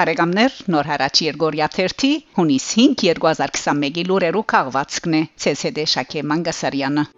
Փարեգամներ նոր հարաճ Երգորիա 30 հունիս 5 2021-ի լուրերու քաղվածքն է. ՑՍԴ Շակե Մանգասարյանը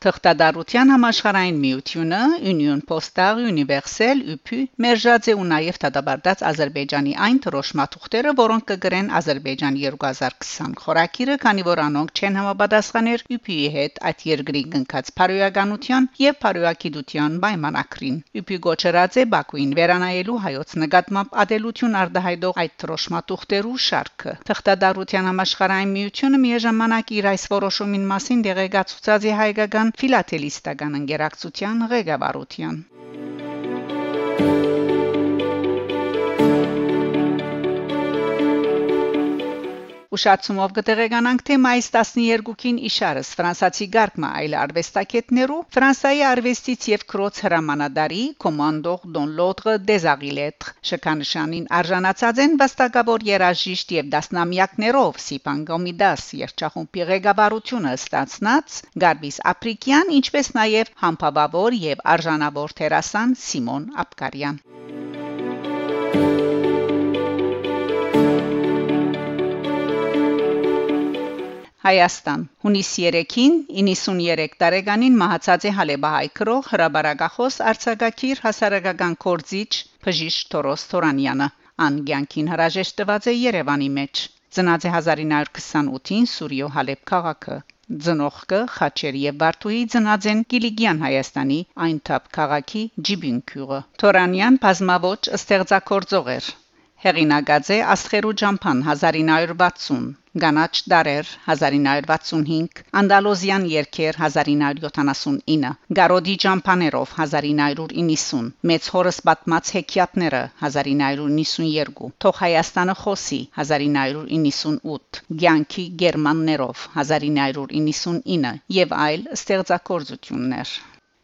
Թղթադարության համաշխարհային միությունը Union Postal Universel UP մերժած է ու նաև դատաբարտած Ադրբեջանի այն թրոշմաթուղթերը, որոնք կգրեն Ադրբեջան 2020 խորակիրը, քանի որ անոնք չեն համապատասխաներ UP-ի հետ այդ երկրի գնքած փարոյականության եւ փարոյակիդության պայմանակրին։ UP գոչրած է Բաքուին վերանայելու հայոց նկատմամբ ադելություն արտահայտող այդ թրոշմաթուղթերու շարքը։ Թղթադարության համաշխարհային միությունը միաժամանակ իր այս որոշումին մասին դեղեկացուցած է հայկական ֆիլատելիստական ընկերակցության ղեկավարության Ուշացումով կտեղեկանանք թե մայիս 12-ին իշարս ֆրանսացի գարկմա այլ արվեստակետներու Ֆրանսայի արվեստից եւ քրոց հրամանադարի կոմանդող Դոն Լոտրը դեզագիլետ շքանշանին արժանացած են վաստակավոր երաժիշտ եւ դասնամյակներով Սիպան Գոմիդաս երջախումբի ղեկավարությունը ստացնած Գարբիս Ապրիկյան ինչպես նաեւ համբավավոր եւ արժանավոր թերասան Սիմոն Ապկարյան Հայաստան հունիս 3-ին 93 տարեկանին մահացած է Հալեբահայ քրող հրաբարագախոս արցակակիր հասարակական կորձիչ Փժիշ Թորոս Թորանյանը անգյանքին հրաժեշտված է Երևանի մեջ ծնած է 1928-ին Սուրիո Հալեբ քաղաքը Ձնողկը Խաչեր եւ Բարթուի ծնած են Կիլիգյան Հայաստանի այնթափ քաղաքի Ջիբինքյուղը Թորանյան բազմավոճ ստեղծագործող էր հեղինակած է Ասխերու ջամփան 1960 Գանաչ դարեր 1965 Անդալոզիան երկեր 1979 Գարոդի ջամփաներով 1990 Մեծ հորս պատմած հեքիաթները 1992 Թող Հայաստանը խոսի 1998 Գյանքի գերմաններով 1999 եւ այլ ստեղծագործություններ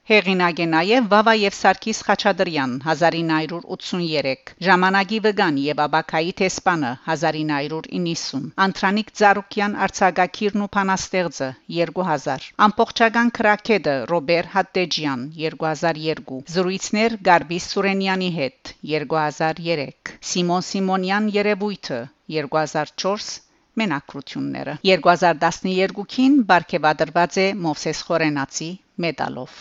Հեղինակ է նաև Վավա եւ Սարգիս Խաչատրյան 1983 Ժամանակի վգան եւ Աբակայի տեսփանը 1990 Անտրանիկ Ծառուկյան արցագակիրն ու փանաստեղծը 2000 Ամբողջական քրակեդը Ռոբեր Հատտեջյան 2002 Զրույցներ Գարբիս Սուրենյանի հետ 2003 Սիմոն Սիմոնյան Երևույթը 2004 մենակրությունները 2012-ին բարգեւադրված է Մովսես Խորենացի մեդալով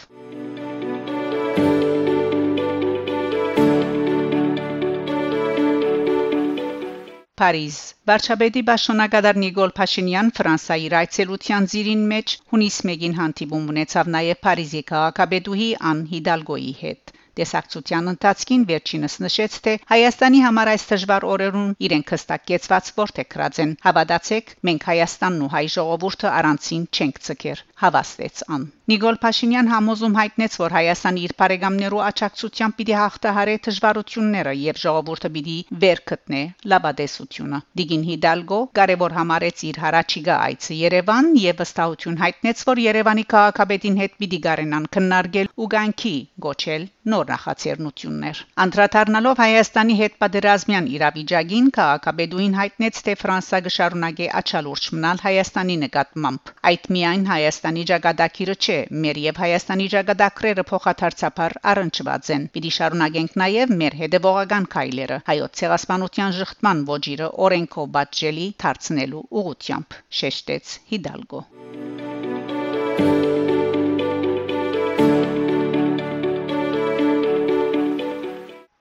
Փարիզ Վարչապետի Պաշտոնակատար Նիկոլ Փաշինյան Ֆրանսայի այցելության ծիրին մեջ հունիս 1-ին հանդիպում ունեցավ նաև Փարիզի քաղաքապետուհի Ան Հիդալգոյի հետ Տեսակցության ընթացքին վերջինս նշեց, թե Հայաստանի համար այս դժվար օրերուն իրենք հստակեցված որթեքրած են։ Հավատացեք, մենք Հայաստանն ու հայ ժողովուրդը առանցին չենք ցկեր, հավաստեց ան։ Նիկոլ Փաշինյան համոզում հայտնեց, որ Հայաստանը իր բարեկամներու աճակցությամբ պիտի հաղթահարի դժվարությունները եւ ժողովուրդը պիտի վեր գտնե լաբադեսությունը։ Դիգին Հիդալգո կարևոր համարեց իր հարաճիգա այցը Երևան եւ վստահություն հայտնեց, որ Երևանի քաղաքապետին հետ պիտի գարենան քննարկել ու գանքի գոչել նոր նախաձեռնություններ։ Անդրադառնալով Հայաստանի հետ պատերազմյան իրավիճակին, քաղաքապետուին հայտնեց, թե Ֆրանսա գշարունակե աչալուրջ մնալ Հայաստանի նկատմամբ։ Այդ միայն Հայաստանի ճակատագիրը չէ, մեր եւ Հայաստանի ճակատագրերը փոխադարձաբար առնչված են։ Պիտի շարունակենք նաեւ մեր հետևողական քայլերը հայոց ցեղասպանության շղթման ոճիրը օրենքով բացելի դարձնելու ուղղությամբ, շեշտեց Հիդալգո։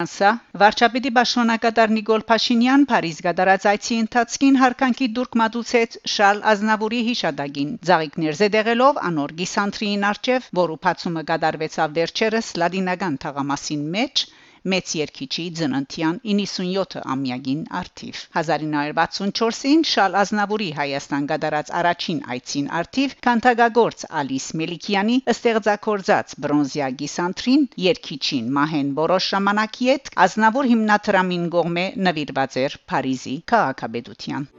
Ֆրանսա վարչապետի պաշտոնակատար Նիկոլ Փաշինյան Փարիզ գդարած այցի ընթացքին հարկանքի դուրք մատուցեց Շարլ Ազնավուրի հիշադակին ծաղիկներ զեդեղելով անոր գիսանտրին արչև որը բացումը գդարվեցավ վերջերս լադինական թաղամասին մեջ մեծ երկիչի ծննդյան 97 ամյակին արթիվ 1964-ին Շալ Ազնավուրի Հայաստան գդարած առաջին այցին արթիվ Քանթագագործ Ալիս Մելիքյանի ստեղծագործած բրոնզիա գիսանտրին երկիչին մահեն որոշ ժամանակի հետ Ազնավուր հիմնադրամին գողմե նվիրված էր Փարիզի քաղաքապետության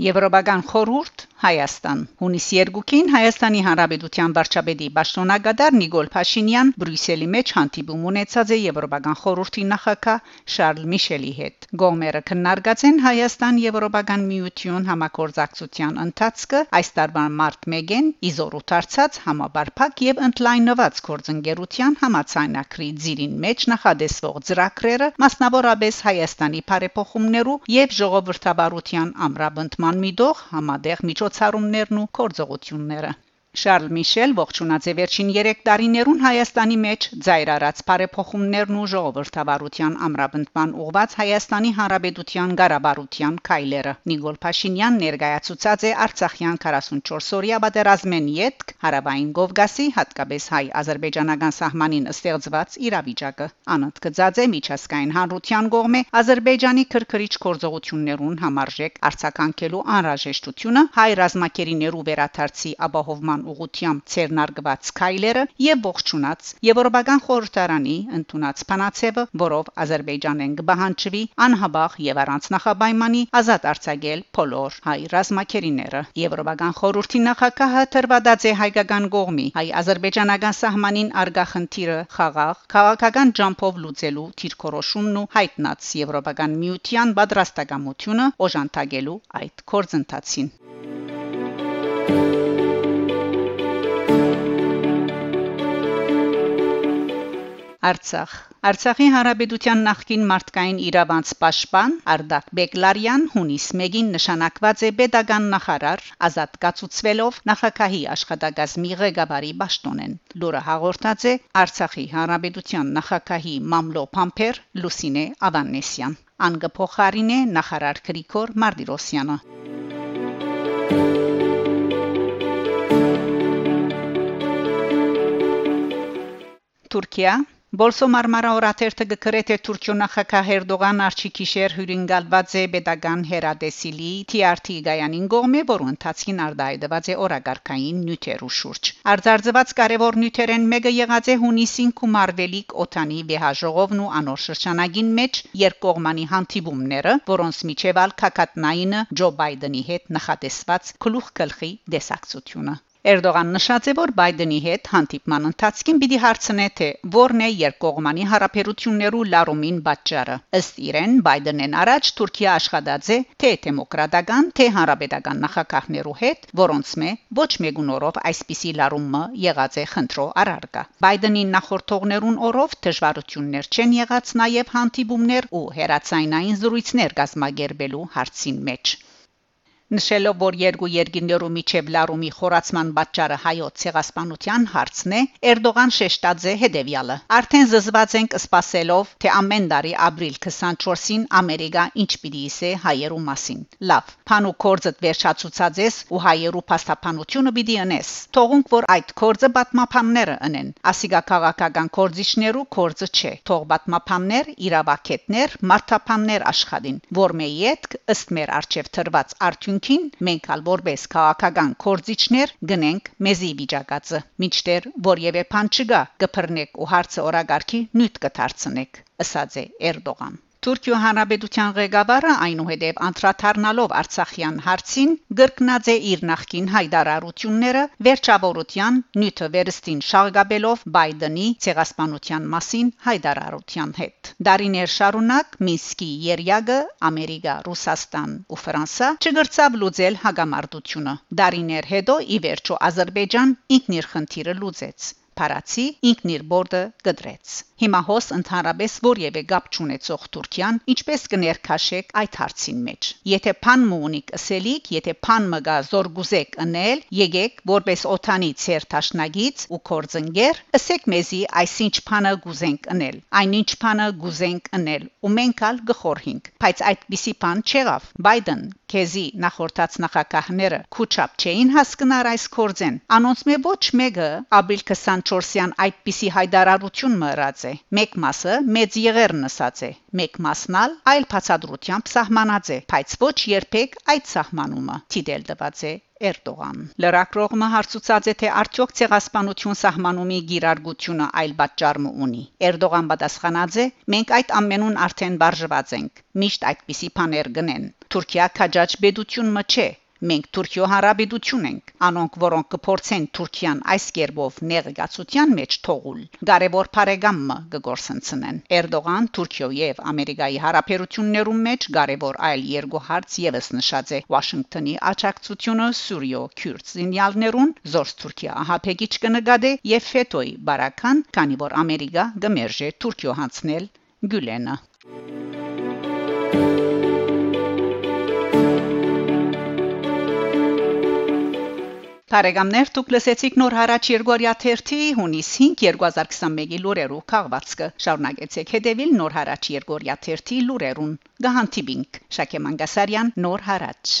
Եվրոպական խորհուրդ Հայաստան հունիս 2-ին Հայաստանի Հանրապետության վարչապետի Պաշտոնագետար Նիկոլ Փաշինյան Բրյուսելի մեջ հանդիպում ունեցած է Եվրոպական խորհրդի նախագահ Շարլ Միշելի հետ։ Գոմերը քննարկած են Հայաստան-Եվրոպական միություն համակորձակցության ընթացքը այս տարվա մարտ 1-ին իզորու դարձած համաբարփակ եւ ընդլայնված գործընկերության համացանակրի ծիրին մեջ նախադեсվող ծրագրերը մասնավորապես Հայաստանի բարեփոխումներու եւ ժողովրդավարության ամրապնդման միտող համադեղ միջոցառումներն ու գործողությունները Շարլ Միշել ողջունած է վերջին 3 տարիներուն Հայաստանի մեջ ծայրարած բարեփոխումներն ու ժողովրդավարության ամրապնդման ուղված Հայաստանի Հանրապետության ղարաբարության քայլերը։ Նիկոլ Փաշինյան ներկայացուցած է Արցախյան 44 օրյա պատերազմեն յետք Հարավային Կովկասի հատկապես հայ-ադրբեջանական սահմանին ստեղծված իրավիճակը։ Անըտ գծած է միջազգային հանրության կողմէ Ադրբեջանի քրքրիչ գործողություններուն համարժեք արձականքելու անհրաժեշտությունը հայ ռազմակերիներու վերաթարցի ապահովման Հայաստան ուղությամբ ցերնարգված քայլերը եւ ողջունած Եվրոպական խորհրդարանի ընդունած փանացեվը, որով Ադրբեջանեն կբահանջվի անհաբախ եւ առանց նախաբայմանի ազատ արձակել բոլոր հայ ռազմակերիները։ Եվրոպական խորհրդի նախագահը թրվադած է հայկական կողմի հայ-ադրբեջանական սահմանին արգա խնդիրը խաղաղ քաղաքական ջամփով լուծելու թիրքորոշումն ու հայտնած Եվրոպական միության պատրաստակամությունը օժանդակելու այդ կորձընթացին Արցախ Արցախի Հանրապետության նախկին մարդկային իրավանց պաշտպան Արդակ Բեկլարյան հունիս 1-ին նշանակված է pedagogan նախարար ազատ կացուցվելով նախագահի աշխատակազմի ղեկավարի պաշտոնեն լուրը հաղորդած է Արցախի Հանրապետության նախագահի Մամլո Փամփեր Լուսինե Ավանեսյան անգը փոխարինե նախարար Գրիգոր Մարտիրոսյանը Թուրքիա Բոլսոմար մարաորաթերթը գկրե թե Թուրքիո նախագահ Էրդողան արչիկիշեր հյուրընկալված է pedagogan հերադեսիլի TRT գայանին գողմե, որը ընթացքին արդայդված է օրագարկային նյութերու շուրջ։ Արձարձված կարևոր նյութերեն մեկը եղած է հունիսին Կումարվելիկ օթանի վեհաժողովն ու անոր շրջանագին մեջ երկկողմանի հանդիպումները, որոնց միջև ալ քակատնայինը Ջո Բայդենի հետ նախատեսված գլուխ գլխի դեսակցությունը Էրդողան նշած է, որ Բայդենի հետ հանդիպման ընթացքին պիտի հարցնե թե որն է երկկողմանի հարաբերություններու լարումին պատճառը։ Ըստ իրեն Բայդենեն առաջ Թուրքիա աշխատած է թե դեմոկրատական, թե հանրապետական նախագահներու հետ, որոնց մե ոչ մեգունորով այսպիսի լարումը եղած է խնդրո առարկա։ Բայդենի նախորդողներուն օրով դժվարություններ չեն եղած նաև հանդիպումներ ու հերացայնային զրույցներ կազմակերպելու հարցին մեջ նշելով, որ երկու երկիներու միջև լարումի խորացման պատճառը հայոց ցեղասպանության հարցն է, Էրդողան շեշտաձե հետևյալը. Արդեն զզված ենք սпасելով, թե ամեն տարի ապրիլ 24-ին Ամերիկա ինչ պիտի իսե հայերու մասին։ Լավ, փանու կորձը վերջացուցած ես ու հայերու փաստաբանությունը պիտի ընես։ Թողունք, որ այդ կորձը պատմապանները ընեն, ասիկա քաղաքական կորձիչներու կորձը չէ։ Թող պատմապաններ, իրավակետներ, մարտապաններ աշխատին, որ մեր յետք ըստ մեր արժև թրված արդյունք Կյանքին մենք ալ որպես քաղաքական կորզիչներ գնենք մեզի վիճակածը մինչդեռ որևէ բան չգա կփռնեք ու հարցը օրագարքի նյութ կդարձնեք ըսած է Էրդողան Թուրքիո հանրապետության ղեկավարը այնուհետև անդրադառնալով Արցախյան հարցին գրկնած է իր նախկին հայտարարությունները վերջավորության նյութը վերստին շաղգաբելով Բայդենի ցեղասպանության մասին հայտարարության հետ։ Դարիներ շարունակ Մինսկի երյագը Ամերիկա, Ռուսաստան ու Ֆրանսա չգրծավ լուծել հագամարտությունը։ Դարիներ հետո ի վերջո Ադրբեջան ինքն իր խնդիրը լուծեց։ Փարացի ինքն իր բորդը գդրեց։ Հիմա հոս ընդհանրապես որևէ գապ չունեցող Թուրքիան ինչպես կներքաշեք այդ հարցին մեջ։ Եթե փան մունիկ ասելիք, եթե փան մգա զորգուզեք ընել, եկեք որպես օթանի ցեր տաշնագից ու կորձընկեր, ասեք մեզի այսինչ փանը գուզենք ընել։ Այնինչ փանը գուզենք ընել ու մենք ալ գխորհինք։ Բայց այդպիսի փան չեղավ։ Բայդեն քեզի նախորդած նախագահները քուչապ չէին հասկնար այս կորձեն։ Անոնց մե ոչ մեկը ապրիլ 24-յան այդպիսի հայտարարություն մռած է. մեկ մասը մեծ եղերն ասած է մեկ մասնալ այլ բացադրությամբ սահմանած է բայց ոչ երբեք այդ սահմանումը թիդել տված է Էրդողան լրակրողը հարցուցած է թե արդյոք ցեղասպանություն սահմանումի գիրարգությունը այլ պատճառ ունի Էրդողան պատասխանած է. Մենք այդ ամենուն արդեն բարձված ենք միշտ այդպիսի բաներ գնեն Թուրքիա քաջաճ բեդություն մը չէ Մենք Թուրքիո հարաբերություն ենք, անոնք որոնք կփորձեն Թուրքիան այս կերպով ներգացության մեջ թողուլ, կարևոր բարեկամը կգործընծնեն։ Էրդողան Թուրքիո եւ Ամերիկայի հարաբերություններում մեջ կարևոր այլ երկու հարց եւս նշած է. Վաշինգտոնի աջակցությունը Սուրիո քյուրդ զինյալներուն զորս Թուրքիա ահապեգիչ կնկադե եւ ֆետոյի բարական, քանի որ Ամերիկա գմերժե Թուրքիո հանցնել Գյուլենը Բարեկամներ դուք լսեցիք նոր հարաճ Երգորիա 30 հունիս 5 2021-ի լուրերով քաղվածքը շարունակեցեք հետևել նոր հարաճ Երգորիա 30 լուրերուն գահանտիբինգ Շակե Մանգասարյան նոր հարաճ